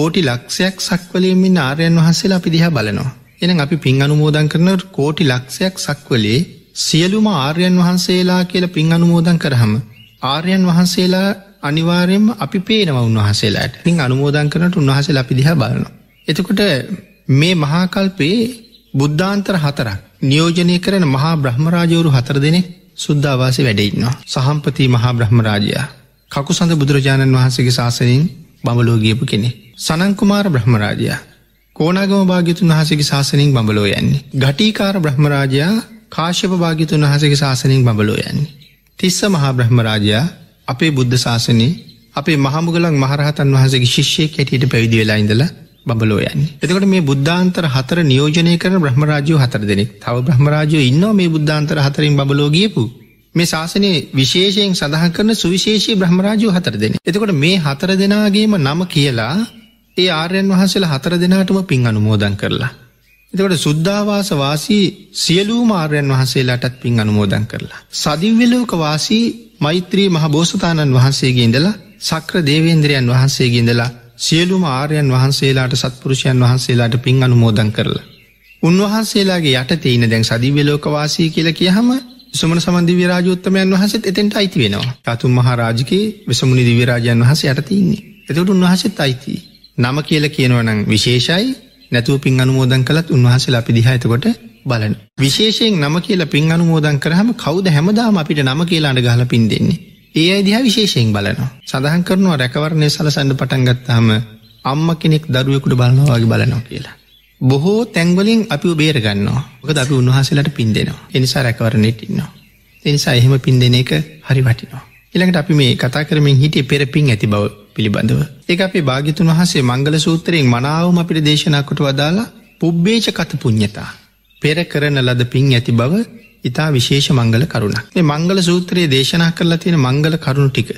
කෝටි ලක්ෂයක් සක්වලයමින් ආරයන් වහන්සේලා අපි දිහා බලනවා. එන අපි පින් අනුමෝදන් කරන කෝටි ලක්ෂයක් සක්වලේ සියලුම ආර්යන් වහන්සේලා කියල පින් අනුමෝදන් කරහම ආර්යන් වහන්සේලා අනිවාරයෙන්ම අපි පේනව උන්වහසේලාට පින් අනුමෝදන් කරනට උන්වහසේ අපි දිහා බලනවා. එතකොට මේ මහාකල්පයේ බුද්ධාන්තර හතරක් නියෝජනය කරන මහා බ්‍රහ්මරාජවරු හතර දෙනෙ සුද්ධවාසි වැඩඉන්නවා. සහම්පති මහා බ්‍රහ්මරාජයා කකු සඳ බුදුරජාණන් වහන්සේගේ ශාසනින් බමලෝගියපු කෙනෙ. සනංකුමාර බ්‍රහ්මරාජයා කෝනාගම භාගිතුන් වහසගේ ශාසනින් බඹලෝ යන්නේ. ගටීකාර බ්‍රහ්මරාජයා කාශ්‍යප භාගිතුන් වහසගේ ශාසනින් බඹලෝ යන්නේ. තිස්ස මහා බ්‍රහ්මරාජයා අපේ බුද්ධ ශාසනයේ අපේ මහමුගලක් මහරහතන් වහසගේ ශිෂ්‍යය කැටියට පැවිදි වෙලා ඉඳලා බබලෝ යන්න. එතකට මේ බුද්ධාන්තර හතර නියෝජනය කරන බ්‍රහ්මරාජයෝ හතර දෙනෙක් තව බ්‍රහ්මරාජයෝ ඉන්න මේ බුද්ධාන්තර හතරින් බලෝගියපු මේ ශාසනයේ විශේෂයෙන් සඳහන් කරන සුවිශේෂී බ්‍රහ්මරාජයෝ හතර දෙන. එතකොට මේ හතර දෙනාගේම නම කියලා ඒ ආර්යන් වහන්සේලා හතර දෙනාටම පින් අනුමෝදන් කරලා. එතකට සුද්ධවාස වාසී සියලූ මාර්යන් වහන්සේලාටත් පින් අනුමෝදන් කරලා. සදිව්‍යලෝක වාසී මෛත්‍රී මහ බෝසතාණන් වහන්සේගේ ඉඳලා සක්‍ර දේවේන්ද්‍රයන් වහන්සේගේ ඉඳලා සියලුම ආර්යන් වහන්සේලාට සත්පුරුෂයන් වහන්සේලාට පින් අනුමෝදන් කරලා. උන්වහන්සේලාගේ යට තේන දැන් සදිව්‍යලෝකවාසී කියල කියහම සුමන සමන්ධ විරාජෝත්තමයන් වහසත් එතෙන්ට අයිති වෙනවා චතුන් මහරාජකේ වෙසමුණි දිවිරාජයන් වහස යට තින්නේ එතකට උන්වහසත් අයිති නම කියල කියනවනම් විශේෂයි නැතුව පින් අනුමෝදන් කළත් උන්වහසලා අපි දිහාතකොට බලන. විශේෂයෙන් නම කියලා පින් අනුමෝදන් කරහම කවුද හැමදාම අපිට නම කියලාට ගහල පින් දෙන්නේ. ඒ අයිදිහ විශේෂයෙන් බලනවා. සඳහන් කරනවා රැකවරණය සලසන්න පටන්ගත්තාම අම්ම කෙනෙක් දරුවෙකුට බලනවාගේ බලනවා කියලා. බොහෝ තැන්වලින් අපි බේරගන්නවා ක අපි උන්වහසලට පින් දෙනවා එනිසා රැකවරණයට ඉන්නවා. එනිසා එහෙම පින් දෙන එක හරි වටිනවා. එළඟට අපි මේ කතා කරමින් හිටිය පෙරපින් ඇති බව පිළිබඳව. ඒ අපි භාගිතුන් වහසේ මංගල සූත්‍රයෙන් මනාවම අපිට දේශනාකොට වදාලා පුබ්බේච කත පුං්ඥතා. පෙර කරන ලද පින් ඇති බව ඉතා විශේෂ මංගල කරුණ. මේ මංගල සූත්‍රයේ දේශනා කරලා තියෙන මංගල කරුණු ටික.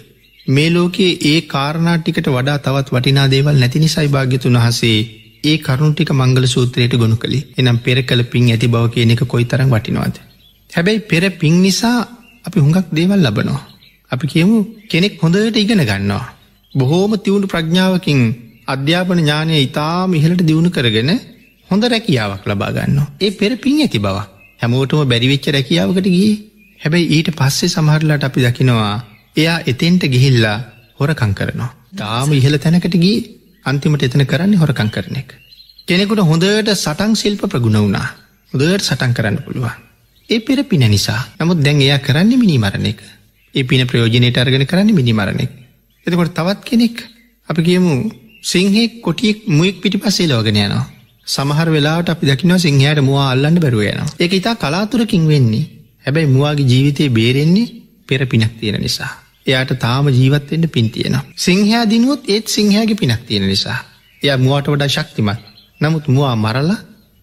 මේ ලෝකයේ ඒ කාරණාටිකට වඩා තවත් වටිනා දේවල් නැති නිසයි භාග්‍යතුන් වහසේ ඒ කරුණටික මංගල සූත්‍රයට ගොුණු කළේ එනම් පෙර කළ පින් ඇති බව කියන එක කොයි තරම් වටිනවාද. හැබැයි පෙර පින් නිසා අපි හුඟක් දේවල් ලබනවා. අපි කියමු කෙනෙක් හොඳට ඉගෙන ගන්නවා. බොහෝම තිවුණු ප්‍රඥාවකින් අධ්‍යාපන ඥානය ඉතාම ඉහලට දියුණු කරගෙන හොඳ රැකියාවක් ලබාගන්න. ඒ පෙර පින් ඇති බව. හැමෝටම බැරිවිච්ච රැකියාවකට ගිය හැබැයි ඊට පස්සේ සමහරලාට අපි දකිනවා එයා එතෙන්ට ගිහිල්ලා හොරකං කරනවා. තාම ඉහල තැනකට ගී අන්තිමට එතන කරන්නේ හොරකං කරන එක. කෙනෙකුට හොඳට සටන් ශිල්ප ප්‍රගුණ වුණා හොදට සටන් කරන්න පුළුවන්. ඒ පෙර පින නිසා නමුත් දැන් එයා කරන්නේ මිනිමරණ එක. ඒ පින ප්‍රයෝජනයට අර්ගෙන කරන්නේ මිනිමරණෙක්. එතකොට තවත් කෙනෙක් අපි කියමු සිංහෙක් කොටියෙක් මුවෙක් පිටි පස්සේ ලෝගෙන යනවා. සමහර වෙලාට අපි දකිනවා සිංහයට මවා අල්ලන්න බැරුව යනවා. ඒක ඉතා කලාතුරකින් වෙන්නේ. හැබැයි මුවාගේ ජීවිතය බේරෙන්නේ පෙර පිනක් තියෙන නිසා. එයාට තාම ජීවත්වෙන්ට පින් තියෙනවා. සිංහයා දිනුවොත් ඒත් සිංහයාගේ පිනක් තියෙන නිසා. එය මුවට වඩා ශක්තිමත්. නමුත් මවා මරලා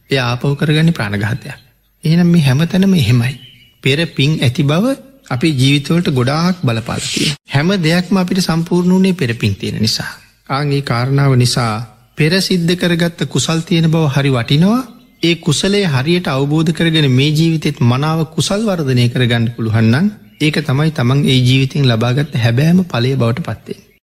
එය ආපව කරගන්න ප්‍රාණගාතයක්. එහෙනම් මේ හැමතැනම එහෙමයි. පෙර පින් ඇති බව අපි ජීවිතවලට ගොඩාක් බලපාලතිය. හැම දෙයක්ම අපිට සම්පූර්ණුනේ පෙරපින් තියෙන නිසා. ආගේ කාරණාව නිසා පෙර සිද්ධ කරගත්ත කුසල් තියෙන බව හරි වටිනවා ඒ කුසලේ හරියට අවබෝධ කරගෙන මේ ජීවිතෙත් මනාව කුසල් වර්ධනය කරගන්න පුළුවන්නම් ඒක තමයි තමන් ඒ ජීවිතෙන් ලබාගත්ත හැබෑම පලේ බවට පත්තේ.